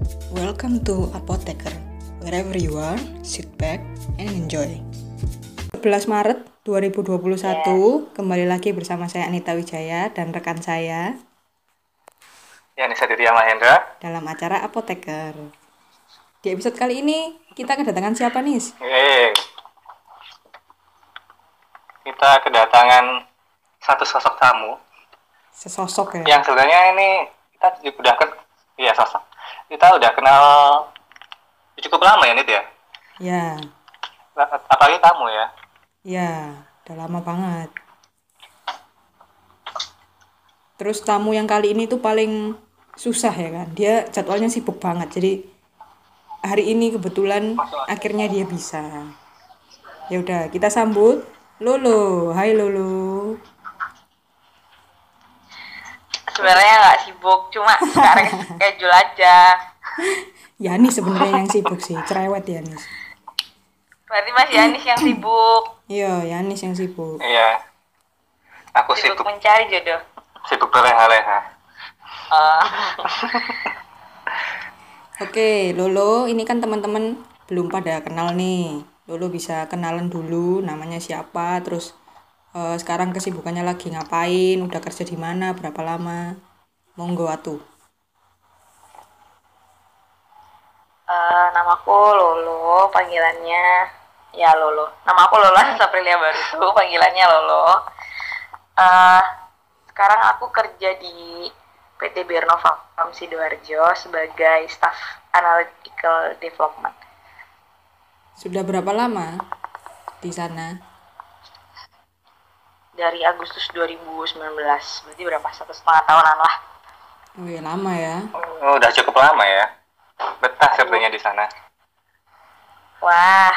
Welcome to Apotheker. Wherever you are, sit back and enjoy. 11 Maret 2021, kembali lagi bersama saya Anita Wijaya dan rekan saya Ya, Nisa Ditya Mahendra. dalam acara Apotheker. Di episode kali ini kita kedatangan siapa nih? Yeay. Kita kedatangan satu sosok tamu Sesosok ya. yang sebenarnya ini kita udah kan iya sosok. Kita udah kenal cukup lama ya Nit ya. Ya, Apalagi tamu ya. ya, udah lama banget. Terus tamu yang kali ini tuh paling susah ya kan. Dia jadwalnya sibuk banget. Jadi hari ini kebetulan akhirnya dia bisa. Ya udah, kita sambut Lolo. Hai Lolo. Sebenarnya nggak sibuk cuma sekarang schedule aja Yani sebenarnya yang sibuk sih, cerewet Yanis. berarti masih Anis yang sibuk Iya, Yanis yang sibuk. Iya. Aku sibuk sibuk mencari jodoh sibuk berleha-leha. Eh, Oke, Lolo, ini kan teman-teman belum pada kenal nih. Lolo bisa kenalan dulu namanya siapa, terus eh, sekarang kesibukannya lagi ngapain, udah kerja di mana, berapa lama. Monggo atuh. eh, namaku Lolo panggilannya ya Lolo nama aku Lolo Saprilia baru panggilannya Lolo Eh, sekarang aku kerja di PT Birnova Farm Sidoarjo sebagai staff analytical development Sudah berapa lama di sana? Dari Agustus 2019 berarti berapa satu setengah tahunan lah Wih, lama ya. Oh, udah cukup lama ya. Betah sepertinya di sana. wah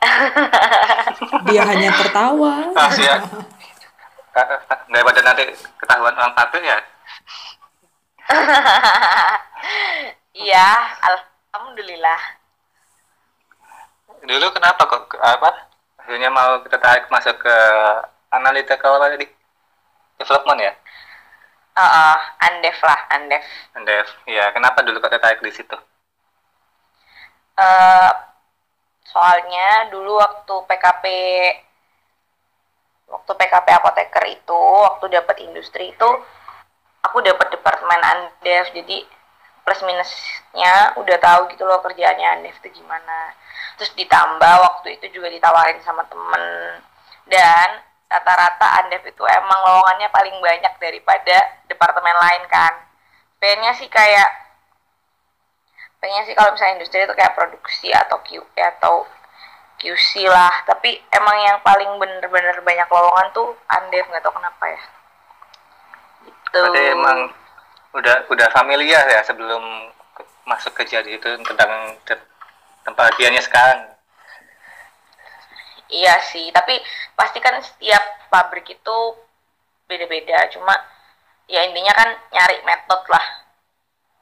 Dia hanya tertawa. Ah, ya. Daripada nanti ketahuan orang parkir ya. iya alhamdulillah Dulu kenapa kok apa? Akhirnya mau kita tarik masuk ke analytical apa tadi? Development ya? Heeh, andef lah andef Dev. Ya, kenapa dulu kok tertarik di situ? Eh, soalnya dulu waktu PKP waktu PKP apoteker itu waktu dapat industri itu aku dapat departemen andef jadi plus minusnya udah tahu gitu loh kerjaannya andef itu gimana terus ditambah waktu itu juga ditawarin sama temen dan rata-rata andef itu emang lowongannya paling banyak daripada departemen lain kan. Pengennya sih kayak pengennya sih kalau misalnya industri itu kayak produksi atau QA atau QC lah. Tapi emang yang paling bener-bener banyak lowongan tuh andef nggak tahu kenapa ya. Gitu. Emang udah udah familiar ya sebelum ke- masuk kerja di itu tentang te- tempat dianya sekarang. Iya sih tapi pasti kan setiap pabrik itu beda-beda. Cuma ya intinya kan nyari metode lah.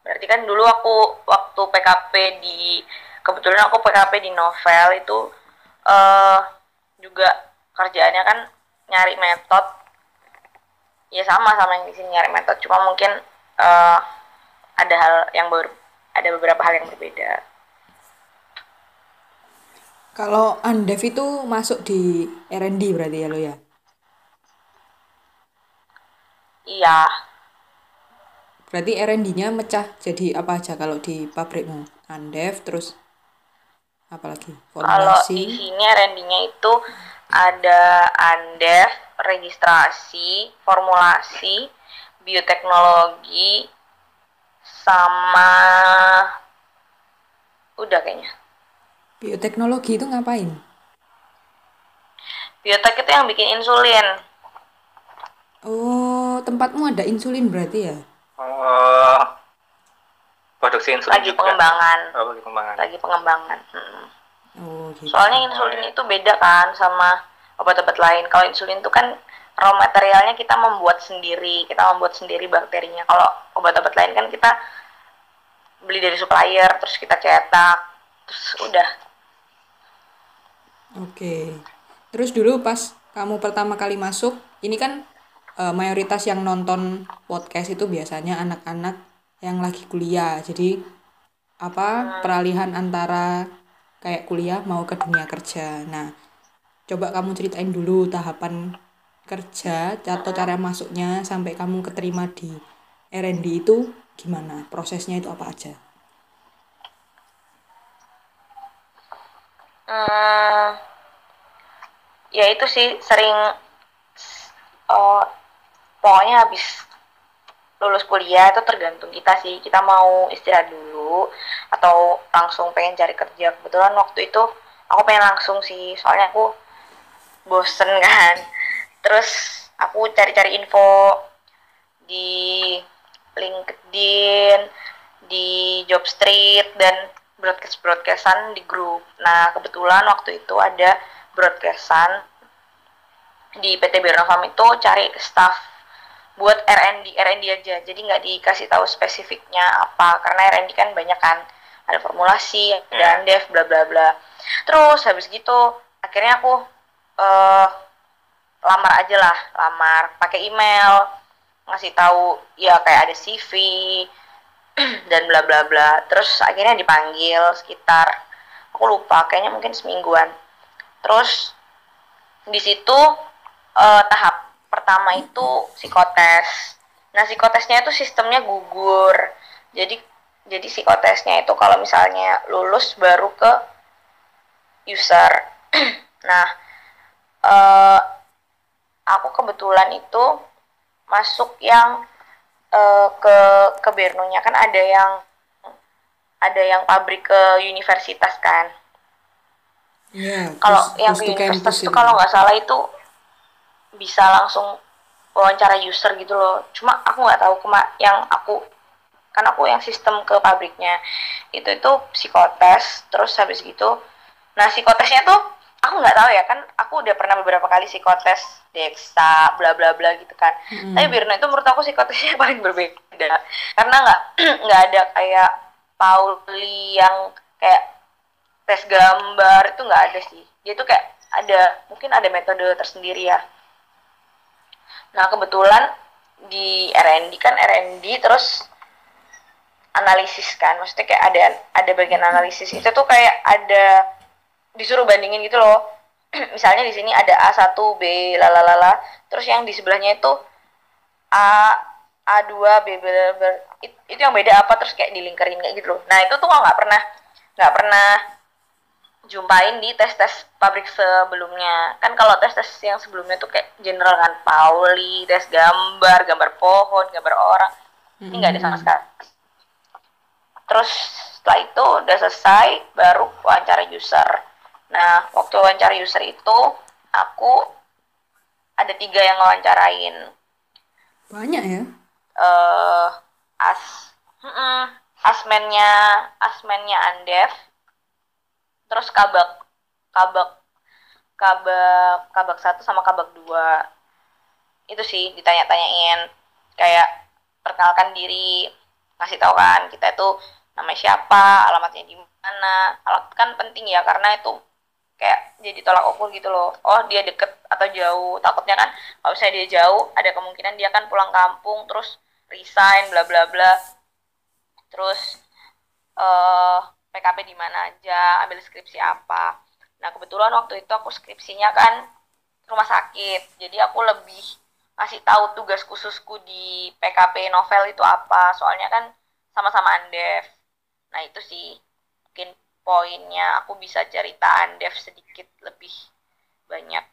Berarti kan dulu aku waktu PKP di kebetulan aku PKP di novel itu eh juga kerjaannya kan nyari metode. Ya sama sama yang di sini nyari metode. Cuma mungkin eh ada hal yang baru ada beberapa hal yang berbeda Kalau Andev itu masuk di R&D berarti ya lo ya? iya Berarti R&D-nya mecah jadi apa aja kalau di pabrikmu? Andev terus apa lagi? Kalau di Formulasi. sini R&D-nya itu ada andef, registrasi, formulasi, bioteknologi, sama udah kayaknya. Bioteknologi itu ngapain? Biotek itu yang bikin insulin. Oh, tempatmu ada insulin berarti ya? Oh, produksi insulin Lagi juga. pengembangan. Oh, lagi pengembangan. Lagi pengembangan. Mm. Oh, gitu. Soalnya insulin itu beda kan sama obat-obat lain. Kalau insulin itu kan raw materialnya kita membuat sendiri, kita membuat sendiri bakterinya. Kalau obat-obat lain kan kita beli dari supplier, terus kita cetak, terus udah. Oke. Terus dulu pas kamu pertama kali masuk, ini kan eh, mayoritas yang nonton podcast itu biasanya anak-anak yang lagi kuliah. Jadi apa peralihan antara kayak kuliah mau ke dunia kerja. Nah, coba kamu ceritain dulu tahapan kerja atau cara masuknya sampai kamu keterima di R&D itu gimana? Prosesnya itu apa aja? Hmm, ya itu sih sering uh, pokoknya habis lulus kuliah itu tergantung kita sih. Kita mau istirahat dulu atau langsung pengen cari kerja. Kebetulan waktu itu aku pengen langsung sih soalnya aku bosen kan. Terus aku cari-cari info di LinkedIn di Jobstreet dan broadcast broadcastan di grup. Nah kebetulan waktu itu ada broadcastan di PT Farm itu cari staff buat R&D R&D aja. Jadi nggak dikasih tahu spesifiknya apa karena R&D kan banyak kan. Ada formulasi dan dev bla bla bla. Terus habis gitu akhirnya aku uh, lamar aja lah lamar pakai email ngasih tahu ya kayak ada CV dan bla bla bla. Terus akhirnya dipanggil sekitar aku lupa kayaknya mungkin semingguan. Terus di situ uh, tahap pertama itu psikotes. Nah psikotesnya itu sistemnya gugur. Jadi jadi psikotesnya itu kalau misalnya lulus baru ke user. Nah uh, aku kebetulan itu masuk yang uh, ke ke Bernunya kan ada yang ada yang pabrik ke universitas kan. Ya, kalau yang ke universitas itu kalau nggak salah itu bisa langsung wawancara user gitu loh. Cuma aku nggak tahu kema yang aku kan aku yang sistem ke pabriknya. Itu itu psikotes terus habis gitu nah psikotesnya tuh aku nggak tahu ya kan aku udah pernah beberapa kali psikotes deksa bla bla bla gitu kan. Mm-mm. tapi Birna itu menurut aku psikotesnya paling berbeda. Karena nggak nggak ada kayak Pauli yang kayak tes gambar itu nggak ada sih. Dia tuh kayak ada mungkin ada metode tersendiri ya. Nah kebetulan di R&D kan R&D terus analisis kan. Maksudnya kayak ada ada bagian analisis. Itu tuh kayak ada disuruh bandingin gitu loh. Misalnya di sini ada A1 B lalalala terus yang di sebelahnya itu A A2 B B, B It- itu yang beda apa terus kayak dilingkarin kayak gitu loh. Nah itu tuh aku nggak pernah nggak pernah jumpain di tes-tes pabrik sebelumnya. Kan kalau tes-tes yang sebelumnya tuh kayak general kan Pauli tes gambar gambar pohon gambar orang. Ini nggak ada sama sekali. Terus setelah itu udah selesai baru wawancara user nah waktu wawancara user itu aku ada tiga yang wawancarain Banyak ya? eh as mm-mm, asmennya asmennya Andef terus kabak kabak kabak kabak satu sama kabak dua. Itu sih ditanya-tanyain kayak perkenalkan diri ngasih tahu kan kita itu namanya siapa alamatnya di mana. Alat kan penting ya karena itu kayak jadi tolak ukur gitu loh. Oh dia deket atau jauh. Takutnya kan kalau misalnya dia jauh ada kemungkinan dia kan pulang kampung terus resign bla bla bla. Terus eh PKP di mana aja ambil skripsi apa. Nah kebetulan waktu itu aku skripsinya kan rumah sakit. Jadi aku lebih ngasih tahu tugas khususku di PKP novel itu apa. Soalnya kan sama-sama Andef nah itu sih mungkin poinnya aku bisa cerita Andef sedikit lebih banyak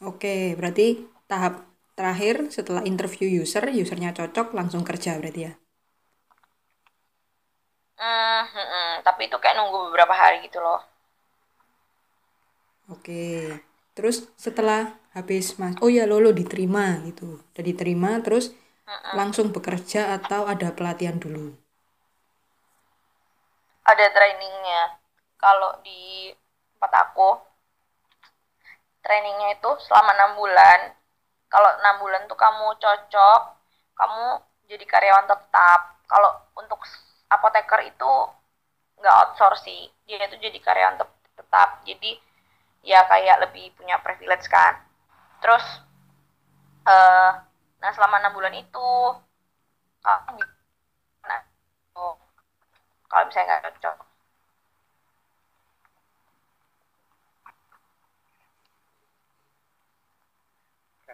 Oke, berarti tahap terakhir setelah interview user, usernya cocok langsung kerja berarti ya? Hmm, hmm, hmm. tapi itu kayak nunggu beberapa hari gitu loh Oke. Terus setelah habis mas, oh ya lolo diterima gitu. Udah diterima terus langsung bekerja atau ada pelatihan dulu. Ada trainingnya. Kalau di tempat aku trainingnya itu selama enam bulan. Kalau enam bulan tuh kamu cocok kamu jadi karyawan tetap. Kalau untuk apoteker itu nggak outsource sih. Dia itu jadi karyawan tet- tetap. Jadi ya kayak lebih punya privilege kan. Terus eh nah selama enam bulan itu kamu misalnya nggak cocok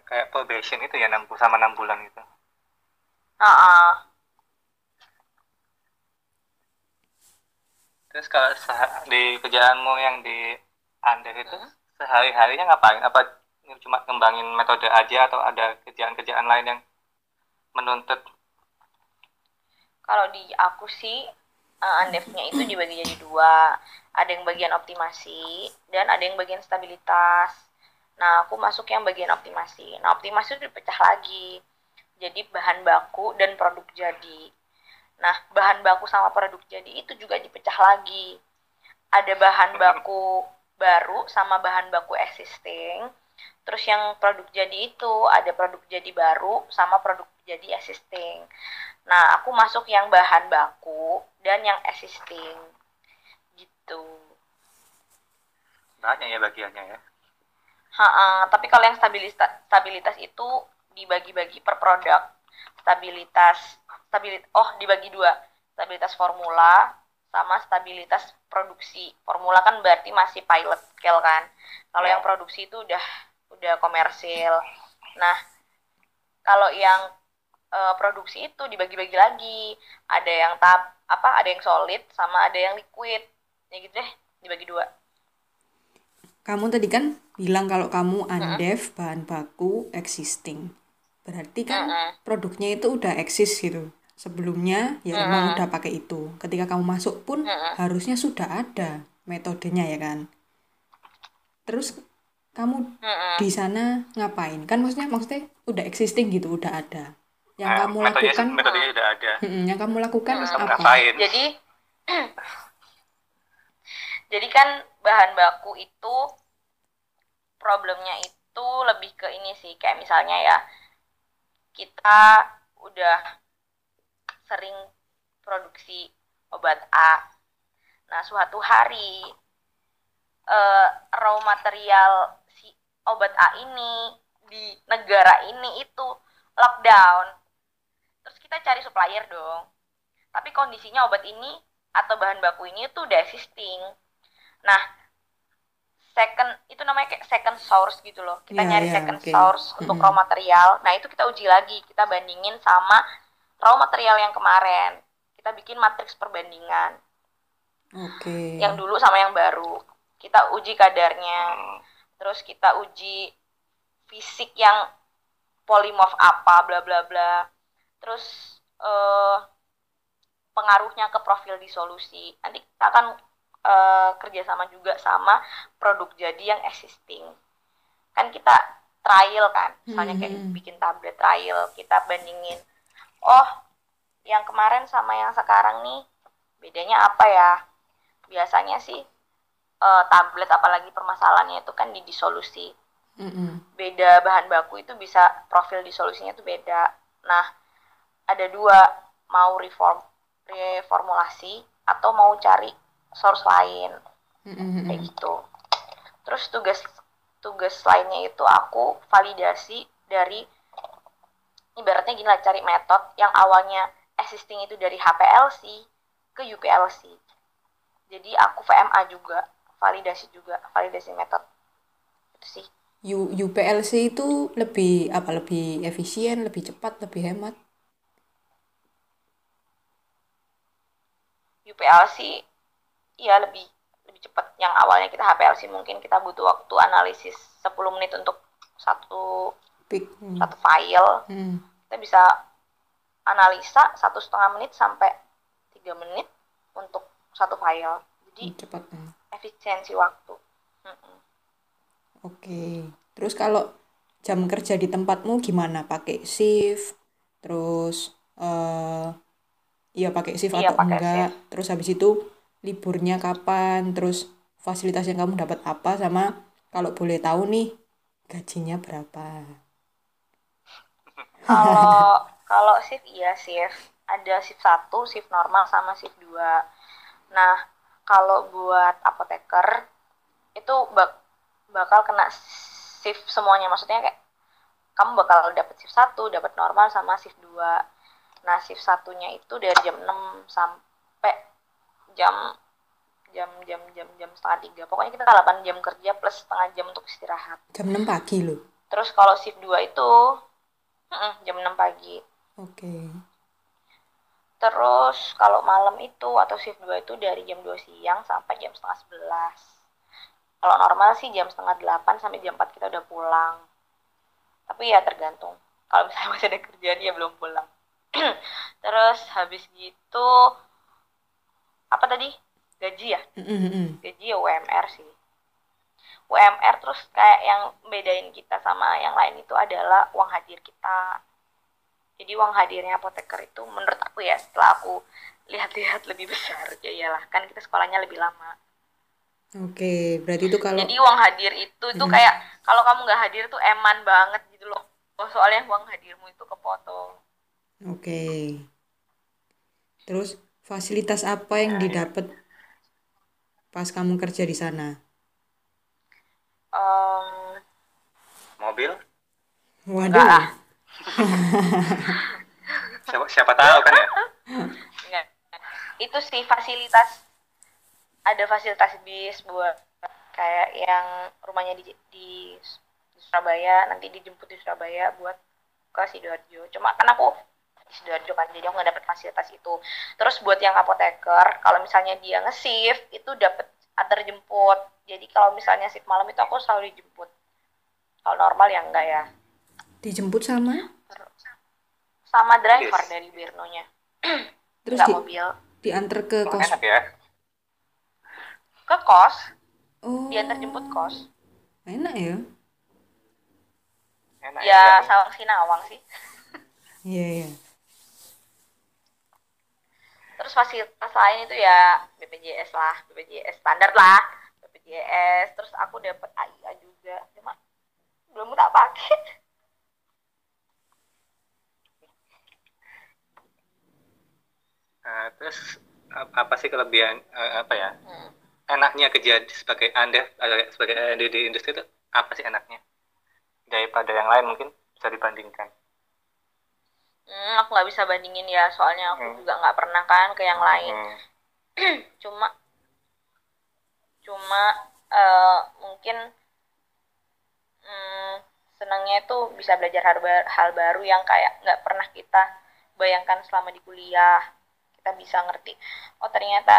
kayak probation itu ya 60 sama 6 bulan itu uh -uh. terus kalau di kerjaanmu yang di Anda itu hmm? sehari-harinya ngapain apa cuma ngembangin metode aja atau ada kerjaan-kerjaan lain yang menuntut kalau di aku sih uh, Andevnya itu dibagi jadi dua ada yang bagian optimasi dan ada yang bagian stabilitas Nah, aku masuk yang bagian optimasi. Nah, optimasi itu dipecah lagi. Jadi bahan baku dan produk jadi. Nah, bahan baku sama produk jadi itu juga dipecah lagi. Ada bahan baku baru sama bahan baku existing. Terus yang produk jadi itu ada produk jadi baru sama produk jadi existing. Nah, aku masuk yang bahan baku dan yang existing. Gitu. Banyak ya bagiannya ya. Ha -ha, tapi kalau yang stabilitas stabilitas itu dibagi-bagi per produk. Stabilitas stabilit oh dibagi dua. Stabilitas formula sama stabilitas produksi. Formula kan berarti masih pilot scale kan. Kalau yeah. yang produksi itu udah udah komersil. Nah, kalau yang uh, produksi itu dibagi-bagi lagi. Ada yang tab apa? Ada yang solid sama ada yang liquid. Ya gitu deh, dibagi dua. Kamu tadi kan bilang kalau kamu undev uh bahan baku existing. Berarti kan uh produknya itu udah eksis gitu. Sebelumnya ya uh emang udah pakai itu. Ketika kamu masuk pun uh harusnya sudah ada metodenya ya kan? Terus kamu uh di sana ngapain? Kan maksudnya maksudnya udah existing gitu udah ada yang nah, kamu metodenya, lakukan metodenya ada. Yang kamu lakukan uh apa? jadi jadi kan bahan baku itu problemnya itu lebih ke ini sih. Kayak misalnya ya kita udah sering produksi obat A. Nah suatu hari uh, raw material si obat A ini di negara ini itu lockdown kita cari supplier dong tapi kondisinya obat ini atau bahan baku ini tuh udah existing Nah, second itu namanya kayak second source gitu loh. Kita yeah, nyari yeah, second okay. source mm-hmm. untuk raw material. Nah, itu kita uji lagi. Kita bandingin sama raw material yang kemarin. Kita bikin matriks perbandingan. Oke. Okay. Yang dulu sama yang baru. Kita uji kadarnya. Terus kita uji fisik yang polimorf apa bla bla bla. Terus uh, pengaruhnya ke profil disolusi. Nanti kita akan uh, kerjasama juga sama produk jadi yang existing kan kita trial kan misalnya kayak hmm. bikin tablet trial kita bandingin oh yang kemarin sama yang sekarang nih bedanya apa ya biasanya sih uh, tablet apalagi permasalahannya itu kan di disolusi mm-hmm. beda bahan baku itu bisa profil disolusinya itu beda nah ada dua mau reform reformulasi atau mau cari source lain. Mm-hmm. kayak gitu. Terus tugas tugas lainnya itu aku validasi dari ibaratnya gini lah cari metode yang awalnya existing itu dari HPLC ke UPLC jadi aku VMA juga validasi juga validasi metode itu sih. U, UPLC itu lebih apa? Lebih efisien lebih cepat lebih hemat UPLC iya lebih lebih cepat yang awalnya kita HPLC mungkin kita butuh waktu analisis 10 menit untuk satu hmm. satu file hmm. kita bisa analisa satu setengah menit sampai tiga menit untuk satu file jadi hmm, cepat ya. efisiensi waktu hmm. oke terus kalau jam kerja di tempatmu gimana pakai shift terus uh, iya pakai shift iya, atau enggak. shift. terus habis itu liburnya kapan terus fasilitas yang kamu dapat apa sama kalau boleh tahu nih gajinya berapa? Kalau kalau shift iya shift. Ada shift satu shift normal sama shift dua. Nah kalau buat apoteker itu bak bakal kena shift semuanya. Maksudnya kayak kamu bakal dapat shift satu dapat normal sama shift dua nah shift satunya itu dari jam 6 sampai jam jam jam jam jam setengah tiga. Pokoknya kita 8 jam kerja plus setengah jam untuk istirahat. Jam 6 pagi loh. terus kalau shift 2 itu jam 6 pagi. Oke. terus kalau malam itu atau shift 2 itu dari jam 2 siang sampai jam setengah 11 kalau normal sih jam setengah 8 sampai jam 4 kita udah pulang. Tapi ya tergantung. Kalau misalnya masih ada kerjaan ya belum pulang terus habis gitu apa tadi? Gaji ya? Gaji ya UMR sih. UMR terus kayak yang bedain kita sama yang lain itu adalah uang hadir kita. Jadi uang hadirnya apoteker itu menurut aku ya setelah aku lihat-lihat lebih besar ya iyalah kan kita sekolahnya lebih lama. Oke, berarti itu kalau jadi uang hadir itu itu Hmm. kayak kalau kamu nggak hadir tuh eman banget gitu loh. Oh, soalnya uang hadirmu itu kepotong Oke. Terus fasilitas apa yang didapat pas kamu kerja di sana? Em, mobil Waduh. Siapa, siapa tahu kan ya Enggak. Itu sih fasilitas ada fasilitas bis buat kayak yang rumahnya di, di, di Surabaya nanti dijemput di Surabaya buat ke sidoarjo. Cuma kan aku sidoarjo kan jadi aku nggak dapet fasilitas itu. Terus buat yang apoteker kalau misalnya dia nge-shift itu dapat antar jemput. Jadi kalau misalnya shift malam itu aku selalu dijemput. Kalau normal ya enggak ya. Dijemput sama? Terus sama driver Bis. dari Birnonya. Terus Enggak di, mobil. diantar ke Emang kos. enak ya Ke kos, Oh. diantar jemput kos. Enak ya? enak ya ya sawang sinawang sih Iya, iya. Terus fasilitas lain itu ya BPJS lah BPJS standar lah BPJS terus aku dapat AIA juga. Cuma belum tak pakai. Nah, terus ap- apa sih kelebihan eh, apa ya? Hmm. enaknya kerja sebagai anda eh, sebagai AND di industri itu apa sih enaknya? Daripada yang lain mungkin bisa dibandingkan hmm, aku nggak bisa bandingin ya soalnya aku Hmm. juga nggak pernah kan ke yang lain Hmm. cuma cuma eh, mungkin hmm, senangnya itu bisa belajar hal, ba- hal baru yang kayak nggak pernah kita bayangkan selama di kuliah kita bisa ngerti oh ternyata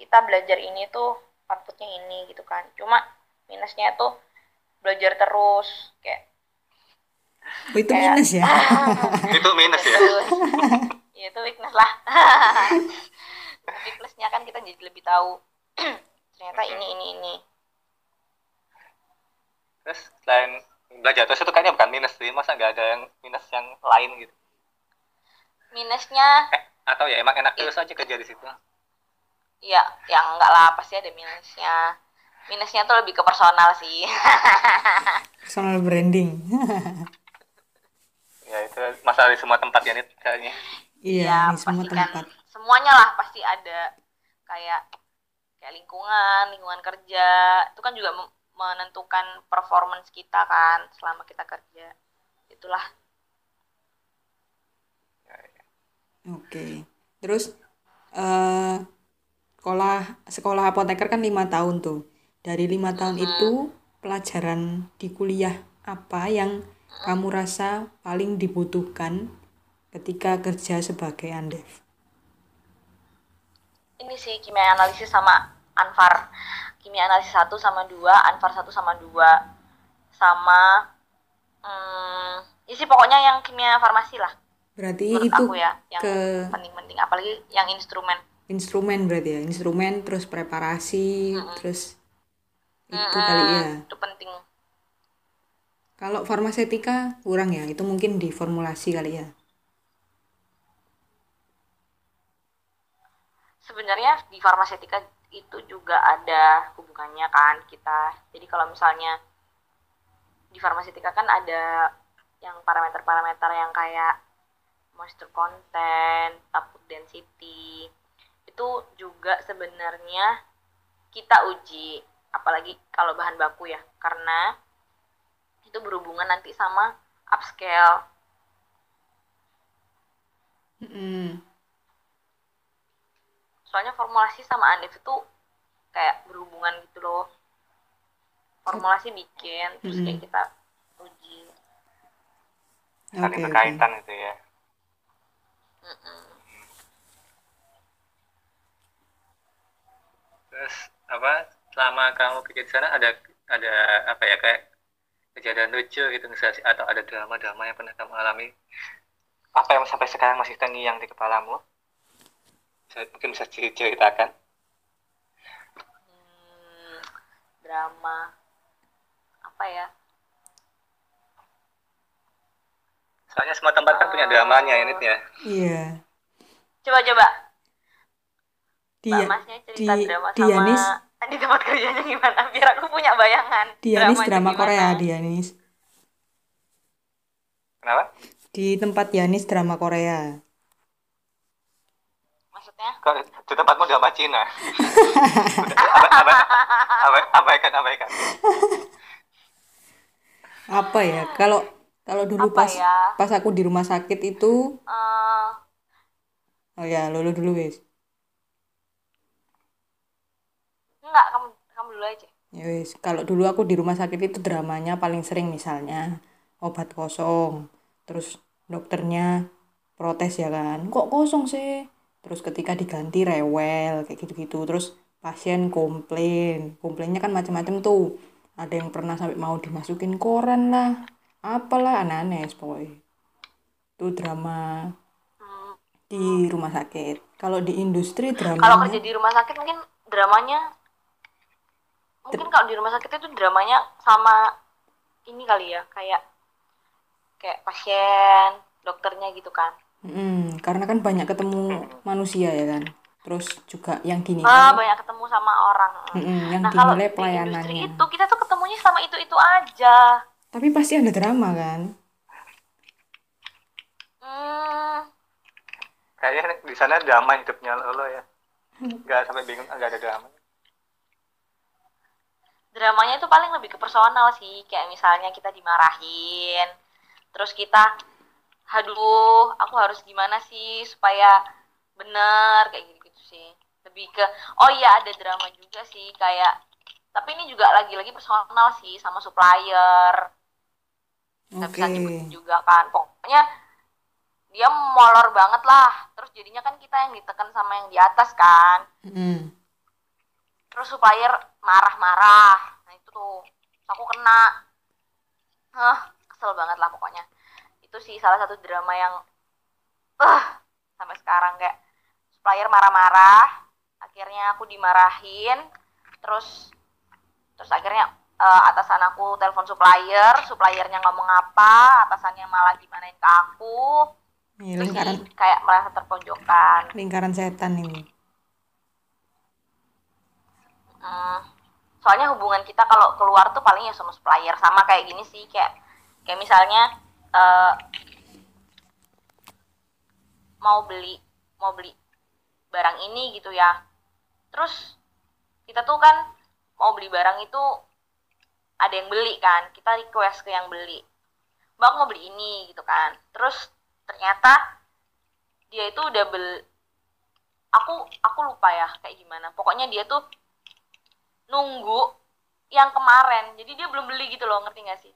kita belajar ini tuh outputnya ini gitu kan cuma minusnya tuh belajar terus kayak Oh, itu Kayak- minus ya? itu minus ya? Ya itu weakness lah. Tapi plusnya kan kita jadi lebih tahu. Ternyata ini ini ini. Terus selain belajar terus itu kayaknya bukan minus sih. Masa nggak ada yang minus yang lain gitu? Minusnya eh, atau ya emang enak terus aja kerja di situ? Ya yang enggak lah pasti ada minusnya. Minusnya tuh lebih ke personal sih. Personal branding. Ya itu masalah di semua tempat ya Nit, kayaknya. Iya, ya di semua kan tempat. semuanya lah pasti ada. Kayak kayak lingkungan lingkungan kerja. Itu kan juga menentukan performance kita kan selama kita kerja. Itulah. Oke. Terus eh sekolah sekolah apoteker kan lima tahun tuh. Dari lima tahun itu pelajaran di kuliah apa yang kamu rasa paling dibutuhkan ketika kerja sebagai andef? ini sih kimia analisis sama Anfar kimia analisis 1 sama 2 Anfar 1 sama 2 sama hmm, sih pokoknya yang kimia farmasi lah. Berarti menurut itu aku ya yang ke penting-penting. Apalagi yang instrumen. instrumen berarti ya. Instrumen terus preparasi, terus itu Mm-mm, kali ya. itu penting Kalau farmasetika kurang ya, itu mungkin di formulasi kali ya. sebenarnya di farmasetika itu juga ada hubungannya kan kita. Jadi kalau misalnya di farmasetika kan ada yang parameter-parameter yang kayak moisture content, output density. Itu juga sebenarnya kita uji apalagi kalau bahan baku ya. Karena itu berhubungan nanti sama upscale Mm-mm. soalnya formulasi sama Andef itu kayak berhubungan gitu loh formulasi bikin terus kayak Mm-mm. kita uji saling Oke, oke. berkaitan itu ya Mm-mm. terus apa selama kamu pikir di sana ada ada apa ya kayak kejadian lucu gitu misalnya atau ada drama-drama yang pernah kamu alami. Apa yang sampai sekarang masih terngiang di kepalamu? Bisa, mungkin bisa ceritakan. Hmm, drama. Apa ya? Soalnya semua tempat kan punya dramanya ini ya. Iya. coba coba. Dia Mbak Masnya cerita di drama Dianis sama di tempat kerjanya gimana biar aku punya bayangan Dianis drama gimana. Korea, Dianis. kenapa Di tempat Dianis drama Korea. maksudnya di tempatmu drama Cina abaikan abaikan Apa ya? Kalau kalau dulu Apa pas ya? pas aku di rumah sakit itu eh oh ya, lulu dulu wis. Enggak kamu kamu dulu aja Ya wis, kalau dulu aku di rumah sakit itu dramanya paling sering misalnya obat kosong. Terus dokternya protes ya kan. Kok kosong sih? Terus ketika diganti rewel kayak gitu-gitu. Terus pasien komplain. Komplainnya kan macam-macam tuh. Ada yang pernah sampai mau dimasukin koran lah. Apalah aneh-aneh pokoknya. Itu drama Hmm, di rumah sakit. Kalau di industri kalau dramanya kerja di rumah sakit mungkin dramanya mungkin kalau di rumah sakit itu dramanya sama ini kali ya kayak kayak pasien dokternya gitu kan. Mm, karena kan banyak ketemu manusia ya kan. Terus juga yang ah dinilai, banyak ketemu sama orang. Mm-mm, yang nah kalau di industri itu kita tuh ketemunya sama itu itu aja. Tapi pasti ada drama kan. hmm, kayaknya di sana drama hidupnya lo ya. Nggak sampai bingung nggak ada drama dramanya itu paling lebih ke personal sih. Kayak misalnya kita dimarahin terus kita aduh aku harus gimana sih supaya bener kayak gitu gitu sih. Lebih ke oh iya ada drama juga sih. Kayak tapi ini juga lagi-lagi personal sih sama supplier. Nggak Oke. bisa nyebutin juga kan. Pokoknya dia molor banget lah. Terus jadinya kan kita yang ditekan sama yang di atas kan. Mm. Terus supplier marah-marah. Nah itu tuh. Terus aku kena. Hah, kesel banget lah pokoknya. Itu sih salah satu drama yang eh sampai sekarang kayak supplier marah-marah. Akhirnya aku dimarahin. Terus terus akhirnya eh, atasan aku telepon supplier. Suppliernya ngomong apa atasannya malah gimanain ke aku. Ini terus lingkaran kayak merasa terpojokkan. lingkaran setan ini. Hmm, soalnya hubungan kita kalau keluar tuh paling ya sama supplier. Sama kayak gini sih kayak kayak misalnya eh, mau beli mau beli barang ini gitu ya. Terus kita tuh kan mau beli barang itu ada yang beli kan. Kita request ke yang beli aku mau beli ini gitu kan. Terus ternyata dia itu udah beli aku aku lupa ya kayak gimana. Pokoknya dia tuh nunggu yang kemarin. Jadi dia belum beli gitu loh ngerti gak sih?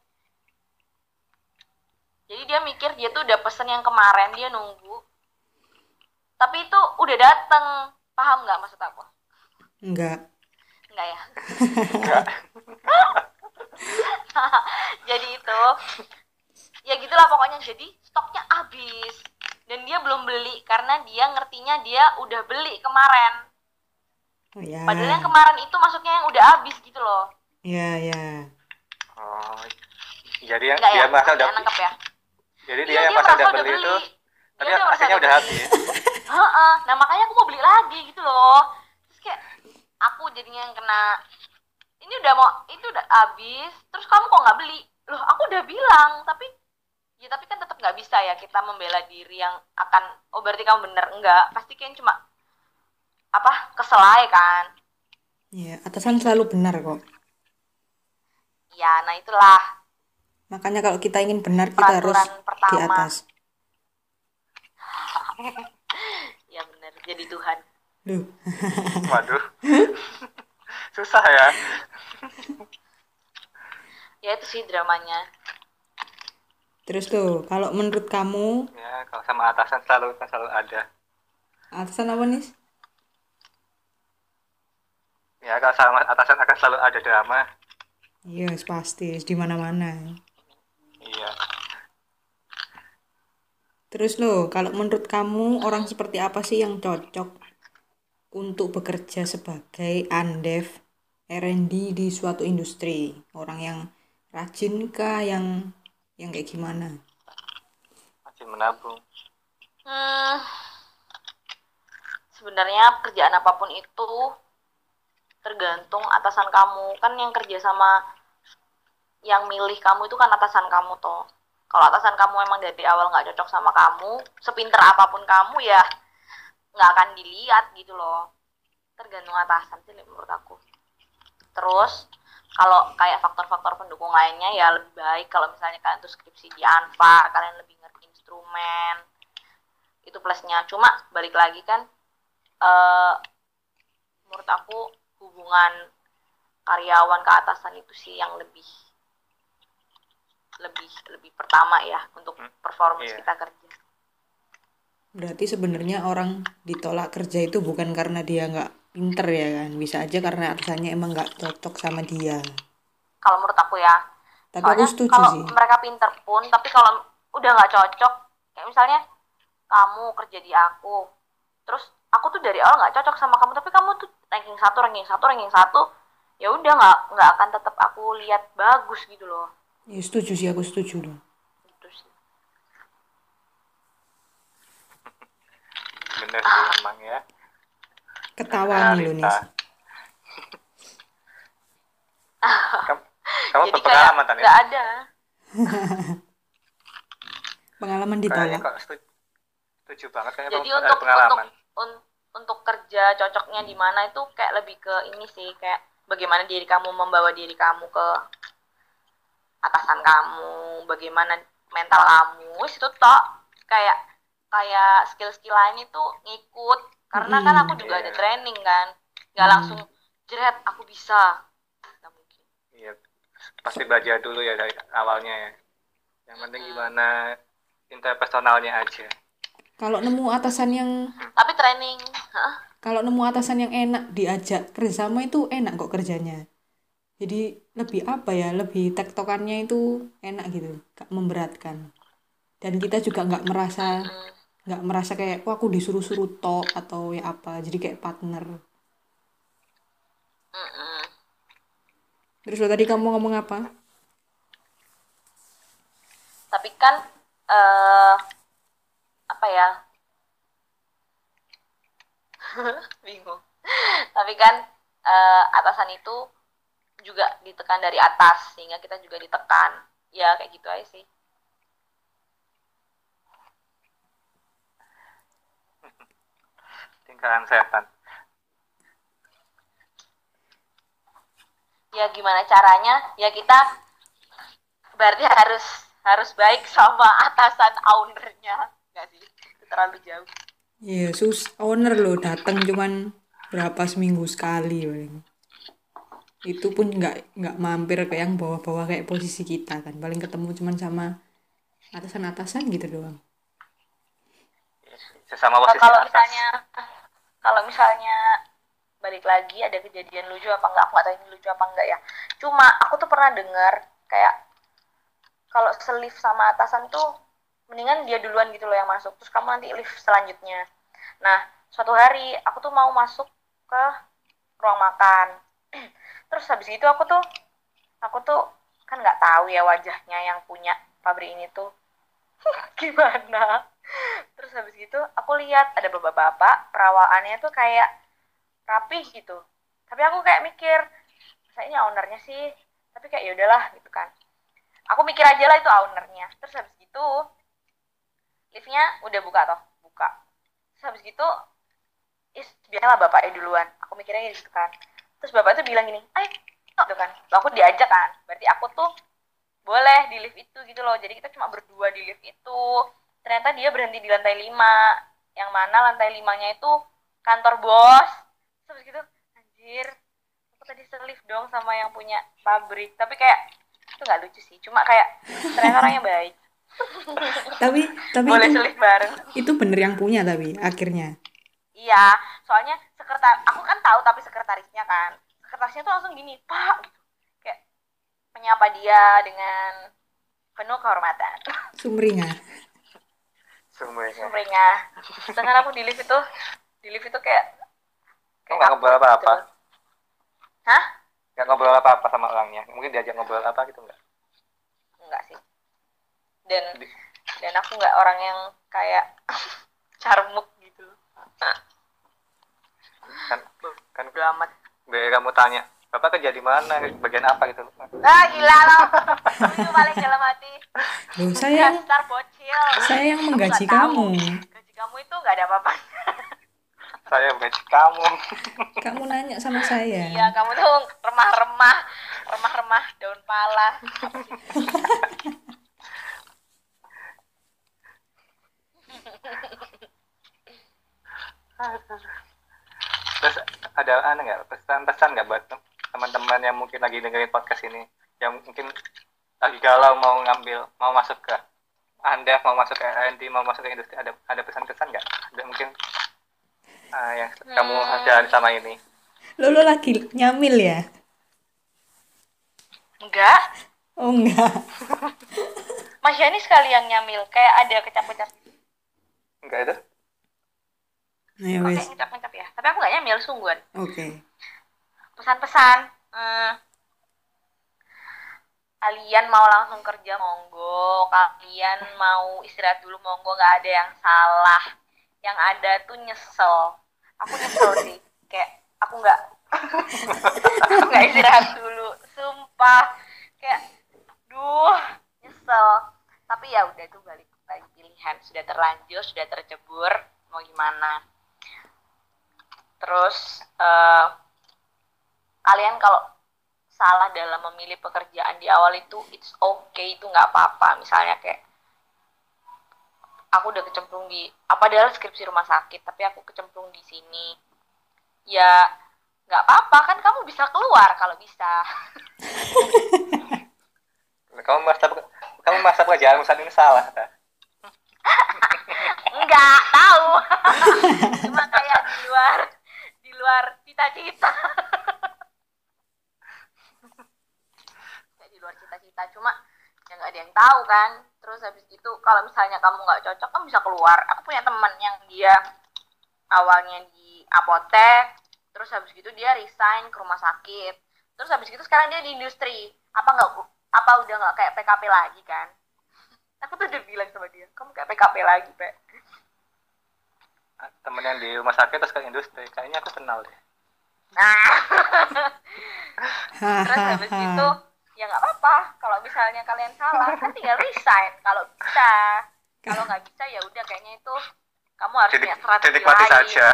Jadi dia mikir dia tuh udah pesen yang kemarin dia nunggu. Tapi itu udah dateng. Paham nggak maksud aku? Enggak. enggak ya? Jadi itu ya gitulah pokoknya. Jadi stoknya habis. Dan dia belum beli karena dia ngertinya dia udah beli kemarin Oh ya. padahal yang kemarin itu maksudnya yang udah habis gitu loh Ya, ya. oh jadi yang dia ya merasa udah nangkep ya jadi dia Iya, yang dia merasa udah beli itu tapi Dia udah merasa akhirnya udah habis Heeh, nah makanya aku mau beli lagi gitu loh. Terus kayak aku jadinya yang kena ini udah mau itu udah habis, terus kamu kok nggak beli? Loh, aku udah bilang, tapi ya tapi kan tetap nggak bisa ya kita membela diri yang akan oh berarti kamu bener enggak pasti kan cuma apa keselai kan. Ya, atasan selalu benar kok. ya nah itulah. Makanya kalau kita ingin benar kita harus Peraturan pertama. di atas. ya bener jadi Tuhan. Duh, waduh. Susah ya. Ya itu sih dramanya. Terus tuh kalau menurut kamu? Ya kalau sama atasan selalu selalu ada. Atasan apa nih? Ya kalau sama atasan akan selalu ada drama Iya, pasti di mana-mana. iya Terus lo, kalau menurut kamu orang seperti apa sih yang cocok untuk bekerja sebagai Andef R&D di suatu industri? Orang yang rajin kah, yang yang kayak gimana? masih menabung Hmm, sebenarnya pekerjaan apa pun itu tergantung atasan kamu. Kan yang kerja sama yang milih kamu itu kan atasan kamu toh. Kalau atasan kamu emang dari awal nggak cocok sama kamu, sepinter apa pun kamu ya nggak akan dilihat gitu loh. Tergantung atasan sih menurut aku. Terus kalau kayak faktor-faktor pendukung lainnya ya lebih baik kalau misalnya kalian tuh skripsi di Anfa, kalian lebih ngerti instrumen, itu plusnya cuma balik lagi kan eh menurut aku hubungan karyawan ke atasan itu sih yang lebih lebih lebih pertama ya untuk Hmm, performance iya. kita kerja Berarti sebenarnya orang ditolak kerja itu bukan karena dia nggak pinter ya kan? Bisa aja karena atasannya emang nggak cocok sama dia. kalau menurut aku ya Tapi soalnya aku setuju kalau sih. mereka pinter pun tapi kalau udah nggak cocok kayak misalnya kamu kerja di aku terus aku tuh dari awal nggak cocok sama kamu tapi kamu tuh ranking satu ranking satu ranking satu ya udah nggak nggak akan tetap aku lihat bagus gitu loh Ya setuju sih, aku setuju loh. gitu sih bener sih emang ya Ketawa nih lo nih. Kamu, kamu jadi berpengalaman Tan, ya? nggak ada Pengalaman ditolak. kok setuju, setuju banget kayaknya jadi ada untuk pengalaman untuk un- untuk kerja cocoknya di mana itu kayak lebih ke ini sih kayak bagaimana diri kamu membawa diri kamu ke atasan kamu bagaimana mental kamu itu tok. Kayak kayak skill-skill lain itu ngikut. Karena kan aku juga ada Iya. training kan. Nggak Hmm. langsung jeret aku bisa. Nggak mungkin. Iya. Pasti belajar dulu ya dari awalnya ya. Yang penting gimana interpersonalnya aja Kalau nemu atasan yang tapi training hah? kalau nemu atasan yang enak diajak kerjasama itu enak kok kerjanya. Jadi lebih apa ya, lebih tektokannya itu enak gitu, gak memberatkan. Dan kita juga nggak merasa nggak merasa kayak wah aku disuruh-suruh tok atau ya apa, jadi kayak partner. Terus lo tadi kamu ngomong apa? tapi kan eh apa ya? Bingung. Tapi kan eh, atasan itu juga ditekan dari atas sehingga kita juga ditekan. Ya kayak gitu aja sih. Tingkalan setan. Ya gimana caranya? Ya kita berarti harus harus baik sama atasan ownernya nggak sih itu terlalu jauh Iya, sus owner lo datang cuman berapa seminggu sekali paling. Itu pun nggak nggak mampir ke yang bawah-bawah kayak posisi kita kan. Paling ketemu cuman sama atasan-atasan gitu doang. sesama Nah, posisi kalau atas misalnya kalau misalnya balik lagi ada kejadian lucu apa enggak aku nggak tahu ini lucu apa enggak ya cuma aku tuh pernah dengar kayak kalau selif sama atasan tuh mendingan dia duluan gitu loh yang masuk terus kamu nanti lift selanjutnya. Nah suatu hari aku tuh mau masuk ke ruang makan. Terus habis itu aku tuh aku tuh kan nggak tahu ya wajahnya yang punya pabrik ini tuh gimana. Terus habis gitu aku lihat ada bapak-bapak perawaannya tuh kayak rapih gitu. Tapi aku kayak mikir saya ini ownernya sih. Tapi kayak ya udahlah gitu kan. Aku mikir aja lah itu ownernya. Terus habis gitu liftnya udah buka toh? Buka. Terus habis gitu is biarlah bapaknya duluan. Aku mikirnya gitu kan. Terus bapak itu bilang gini ayo gitu kan. Aku diajak kan. Berarti aku tuh boleh di lift itu gitu loh. Jadi kita cuma berdua di lift itu. Ternyata dia berhenti di lantai lima. Yang mana lantai limanya itu kantor bos. Terus gitu anjir aku tadi selif dong sama yang punya pabrik. Tapi kayak itu nggak lucu sih. Cuma kayak ternyata orangnya baik tapi tapi boleh itu selif bareng. itu bener yang punya tapi akhirnya. Iya soalnya sekretar aku kan tahu tapi sekretarisnya kan. Sekretarisnya tuh langsung gini pak kayak menyapa dia dengan penuh kehormatan. Sumringah. Semuanya sumringah. Sedangkan aku di lift itu di lift itu kayak Kamu nggak ngobrol apa-apa? gitu. hah? Nggak ngobrol apa apa sama orangnya? Mungkin diajak ngobrol apa gitu nggak? Enggak sih dan dan aku nggak orang yang kayak carmuk gitu. Kan kan Udah amat. Biar kamu tanya bapak kerja di mana? Bagian apa? gitu. Ah gila loh. Itu paling dalam hati. Loh saya bocil. saya yang menggaji kamu. Gaji kamu itu nggak ada apa-apa. Saya gaji kamu. Kamu nanya sama saya. Iya kamu tuh remah-remah remah-remah daun pala terus ada aneh nggak? Pesan-pesan nggak buat tem- teman-teman yang mungkin lagi dengerin podcast ini? Yang mungkin lagi galau mau ngambil mau masuk ke anda mau masuk ke R&D mau masuk ke industri ada ada pesan-pesan nggak? Ada mungkin ah, yang kamu Hmm. jalan sama ini. Lo lo lagi nyamil ya? Enggak oh enggak Mas Yani sekali yang nyamil kayak ada kecap-kecap enggak ayo Kok wes kayak ngecap-ngecap ya. Tapi aku nggak nyamil sungguhan. Oke. Pesan-pesan eh, kalian mau langsung kerja monggo. Kalian mau istirahat dulu monggo. Nggak ada yang salah. Yang ada tuh nyesel. Aku nyesel sih. Kayak aku nggak aku nggak istirahat dulu. Sumpah. Kayak duh nyesel. Tapi ya udah itu balik pilihan sudah terlanjur sudah tercebur mau gimana? Terus eh, kalian kalau salah dalam memilih pekerjaan di awal itu it's okay itu nggak apa-apa. Misalnya kayak aku udah kecemplung di apa adalah skripsi rumah sakit tapi aku kecemplung di sini. Ya nggak apa-apa kan kamu bisa keluar kalau bisa. Kamu merasa kamu merasa pekerjaan saat ini salah? nggak tahu. Cuma kayak di luar di luar cita-cita. Kayak di luar cita-cita. Cuma ya nggak ada yang tahu kan. Terus habis itu kalau misalnya kamu nggak cocok kamu bisa keluar. Aku punya teman yang dia awalnya di apotek terus habis gitu dia resign ke rumah sakit. Terus habis gitu sekarang dia di industri. Apa nggak apa udah nggak kayak PKP lagi kan aku tuh udah bilang sama dia kamu kayak PKP lagi pe. Temen yang di rumah sakit terus ke industri kayaknya aku kenal deh. Nah. Terus habis itu ya nggak apa-apa kalau misalnya kalian salah kan tinggal resign. Kalau bisa kalau nggak bisa ya udah kayaknya itu kamu harus punya strategi titik mati lain. saja.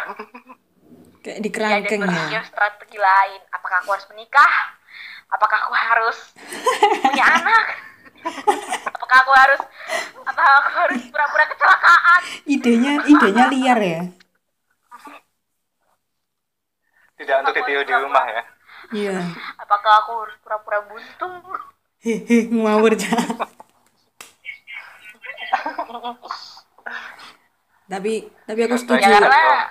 Kayak di Iya, kerangkeng ya. berpikir strategi lain. Apakah aku harus menikah? Apakah aku harus punya anak apakah aku harus apakah aku harus pura-pura kecelakaan? Idenya idenya liar ya? Tidak untuk ditiru di rumah ya? Iya. Apakah aku harus pura-pura buntung? Hehe ngawur tapi tapi aku setuju. ya karena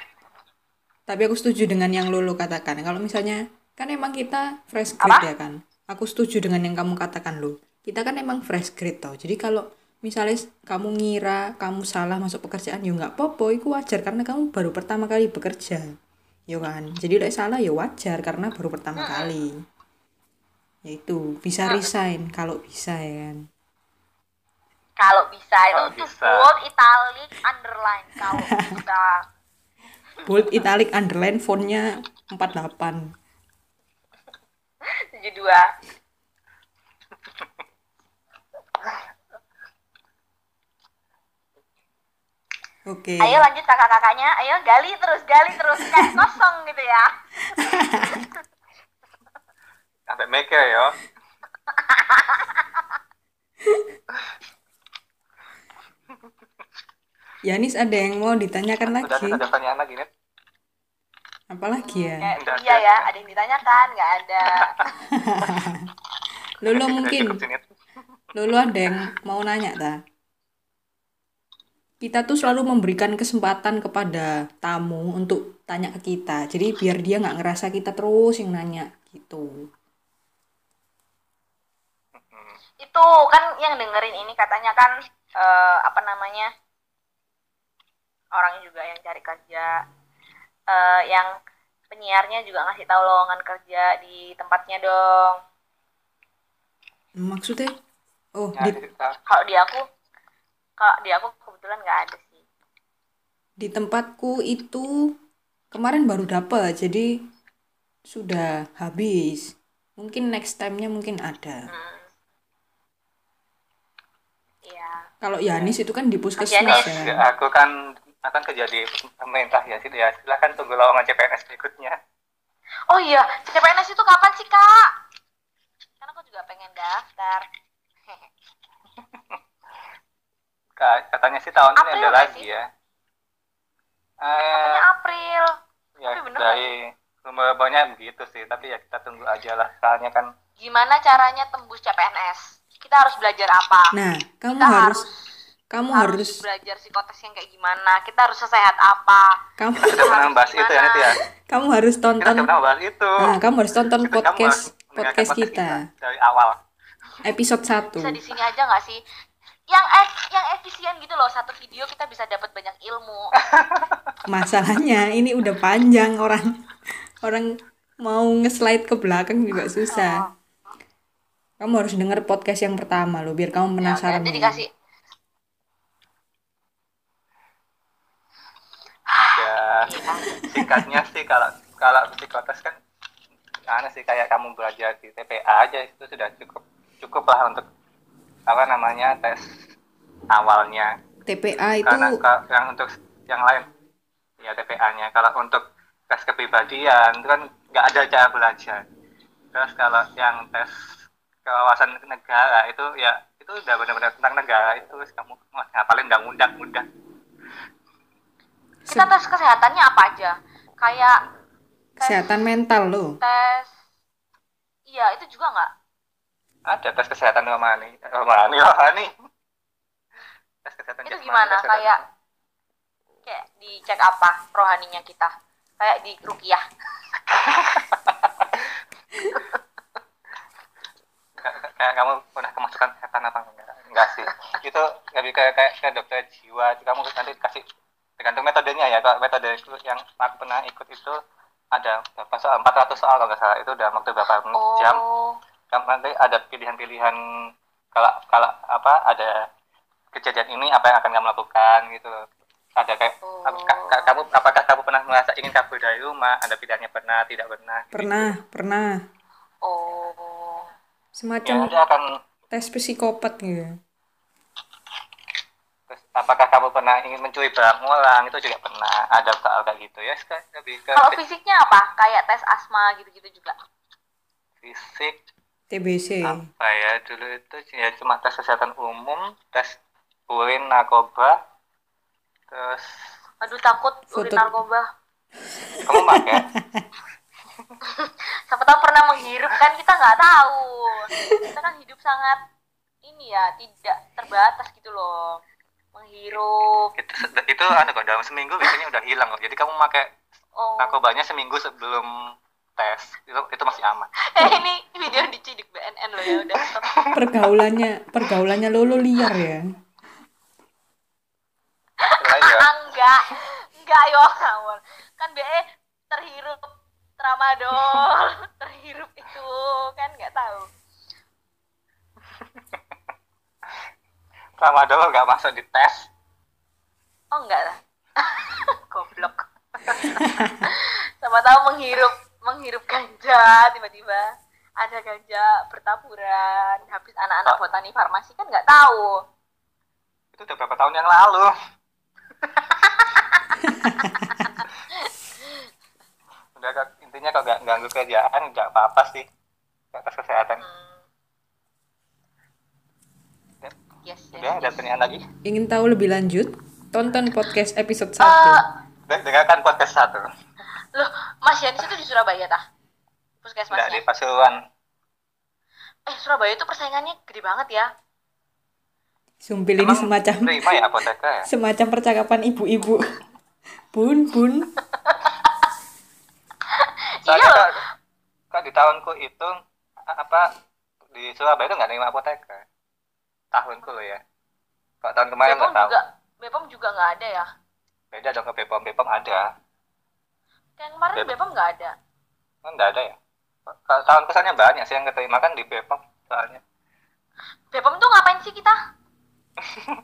tapi aku setuju dengan yang Lulu katakan. Kalau misalnya kan emang kita fresh grade Apa? ya kan? Aku setuju dengan yang kamu katakan lo kita kan emang fresh grade tau. Jadi kalau misalnya kamu ngira kamu salah masuk pekerjaan ya nggak popo itu wajar. Karena kamu baru pertama kali bekerja. Ya kan? Jadi udah salah ya wajar karena baru pertama kali. Yaitu bisa resign kalau bisa ya kan? Kalau bisa itu bold italic underline. Kalau bisa. Bold italic underline fontnya 48 72 Oke. Okay. Ayo lanjut kakak-kakaknya, ayo gali terus, gali terus, kayak kosong gitu ya. Sampai make ya. Yanis ada yang mau ditanyakan Sudah lagi? Sudah ada pertanyaan lagi, Nit. Apalagi ya? Hmm, ya iya ya, ada yang ditanyakan, nggak ada. Lolo mungkin. Cukup, Lolo ada yang mau nanya ta? Kita tuh selalu memberikan kesempatan kepada tamu untuk tanya ke kita. Jadi biar dia nggak ngerasa kita terus yang nanya gitu. Itu kan yang dengerin ini katanya kan eh, apa namanya orang juga yang cari kerja, eh, yang penyiarnya juga ngasih tahu lowongan kerja di tempatnya dong. Maksudnya? Oh, Ya, di, Kalau di aku, kalau di aku kebetulan nggak ada sih. di tempatku itu kemarin baru dapet, jadi sudah habis. Mungkin next time-nya mungkin ada. Hmm. Iya. Kalau Yanis itu kan di puskesmas ya. Ya, aku kan akan kerja di pemerintah ya, sih ya silahkan tunggu lowongan CPNS berikutnya. Oh iya, CPNS itu kapan sih kak? Kan aku juga pengen daftar. Ka- Katanya sih tahun ini April ada nggak lagi sih? ya. Katanya Eh, April. ya tapi bener dari rumah-rumahnya begitu sih, tapi ya kita tunggu aja lah. Soalnya kan Gimana caranya tembus CPNS? Kita harus belajar apa? Nah, kamu kita harus harus kamu harus harus belajar psikotes yang kayak gimana. Kita harus sesehat apa? kamu kita pernah harus bahas itu ya itu ya. kamu harus Kita tonton sudah pernah bahas itu. nah, kamu harus tonton Kita- kamu podcast harus mendengarkan podcast kita dari awal. Episode 1 Bisa di sini aja nggak sih? Yang ef- yang efisien gitu loh. Satu video kita bisa dapat banyak ilmu. masalahnya ini udah panjang orang orang mau nge-slide ke belakang juga susah kamu harus denger podcast yang pertama loh biar kamu Ya penasaran Jadi dulu. kasih Ya singkatnya sih kalau kalau psikotes kan aneh sih kayak kamu belajar di TPA aja itu sudah cukup cukup lah untuk apa namanya tes awalnya. TPA itu karena ka- yang untuk yang lain ya TPA-nya kalau untuk tes kepribadian itu kan nggak ada cara belajar. Terus kalau yang tes kewawasan negara itu ya itu udah benar-benar tentang negara itu. Kamu ngapalin undang-undang mudah Kita tes kesehatannya apa aja? Kayak tes, kesehatan mental loh tes Iya, itu juga nggak? Ada tes kesehatan rohani rohani rohani tes kesehatan Itu jasmani, gimana? kesehatan- Kayak kayak dicek apa rohaninya kita? Kayak di rukiah. Kayak- kamu pernah kemasukan setan apa enggak? Enggak sih. Itu lebih kayak kayak ke dokter jiwa. Kamu nanti kasih tergantung metodenya ya. Kalau metode itu yang aku pernah ikut itu ada berapa soal? 400 soal kalau nggak salah. Itu udah waktu berapa jam? Oh, kamu nanti ada pilihan-pilihan kalau kalau apa ada kejadian ini apa yang akan kamu lakukan gitu ada kayak Oh. ka- ka- kamu apakah kamu pernah merasa ingin kabur dari rumah ada pilihannya pernah tidak pernah pernah pernah oh. ya semacam dia akan tes psikopat gitu Terus, apakah kamu pernah ingin mencuri barang orang? Itu juga pernah ada soal kayak gitu ya. Sekarang lebih ke Kalau fisiknya apa? Kayak tes asma gitu-gitu juga. fisik TBC apa ya dulu itu ya cuma tes kesehatan umum, tes urin narkoba, terus Aduh takut Foto- urin narkoba. kamu pakai Siapa tahu pernah menghirup kan kita nggak tahu. Kita kan hidup sangat ini ya tidak terbatas gitu loh. Menghirup. itu itu anu kok dalam seminggu biasanya udah hilang kok. Jadi kamu pakai Oh. narkobanya seminggu sebelum tes itu itu masih aman. Eh ini video dicidik BNN loh ya udah pergaulannya pergaulannya lolo liar ya ya, Ah, enggak. Enggak yo ngawur. Kan BE terhirup tramadol, terhirup itu kan nggak tahu. tramadol nggak masuk di tes. Oh enggak lah. Goblok. Siapa tahu menghirup menghirup ganja tiba-tiba ada ganja bertaburan habis anak-anak ah. botani farmasi kan nggak tahu. Itu udah berapa tahun yang lalu. Udah intinya kalau nggak ganggu kerjaan nggak apa-apa sih. Atas kesehatan. Hmm. Yes, udah yes, ada pertanyaan lagi? Ingin tahu lebih lanjut? Tonton podcast episode eh, 1 uh, dengarkan podcast 1 loh Mas Yanis itu di Surabaya tah? Puskesmasnya? Enggak, di Pasuruan. Eh, Surabaya itu persaingannya gede banget ya. Sumpil ini semacam ya, ya? Semacam percakapan ibu-ibu. Bun, bun. Iya. Kak, kak, di tahunku itu apa di Surabaya itu nggak ada apoteka. Tahunku loh ya. Kalau tahun kemarin nggak tahu. Juga, Bepom juga nggak ada ya? Beda dong ke Bepom. Bepom ada yang kemarin Bep- Bepom nggak ada. Kan nggak ada ya. Tahun kesannya banyak sih yang keterima kan di Bepom soalnya. Bepom tuh ngapain sih kita?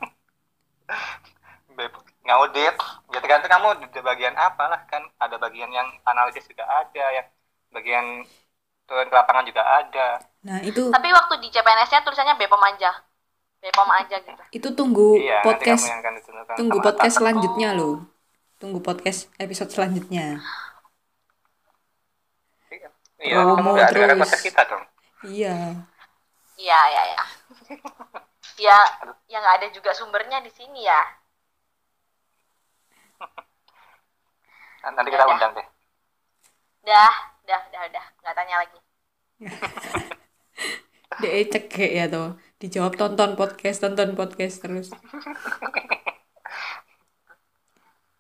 Bepom ngaudit. Ya tergantung kamu di bagian apa lah kan. Ada bagian yang analisis juga ada, yang bagian turun ke lapangan juga ada. Nah, itu Tapi waktu di CPNS-nya tulisannya Bepom aja. Bepom aja gitu. itu tunggu iya, podcast nanti kamu yang akan ditentukan tunggu podcast selanjutnya loh. Tunggu podcast episode selanjutnya. Iya, kamu Promo nggak ada terus. podcast kita dong. Iya. Iya, iya, iya. Ya, yang nggak ada juga sumbernya di sini ya. Nanti kita Yaudah. undang deh. Dah, dah, dah, dah. Nggak tanya lagi. Dia cekek ya tuh. Dijawab tonton podcast, tonton podcast terus.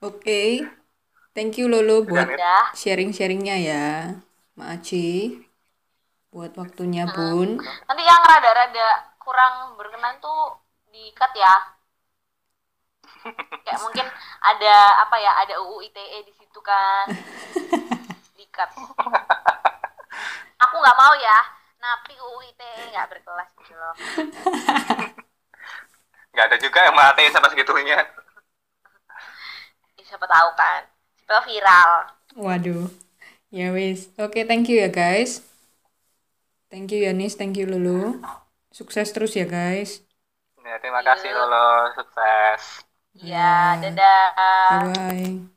Oke. Thank you Lolo buat Dah. sharing-sharingnya ya. Ma Aci. Buat waktunya Bun. Nanti yang rada-rada kurang berkenan tuh di-cut ya. Kayak mungkin ada apa ya, ada UU ITE di situ kan. Di-cut. Aku nggak mau ya. Napi UU ITE nggak berkelas gitu loh. Nggak ada juga yang matiin sampai segitunya. Ya, siapa tahu kan. Siapa viral. Waduh. Ya wis. Oke, thank you ya guys. Thank you Yanis, thank you Lulu. Sukses terus ya guys. Ya, terima kasih Lolo, sukses. Iya, dadah. Bye bye.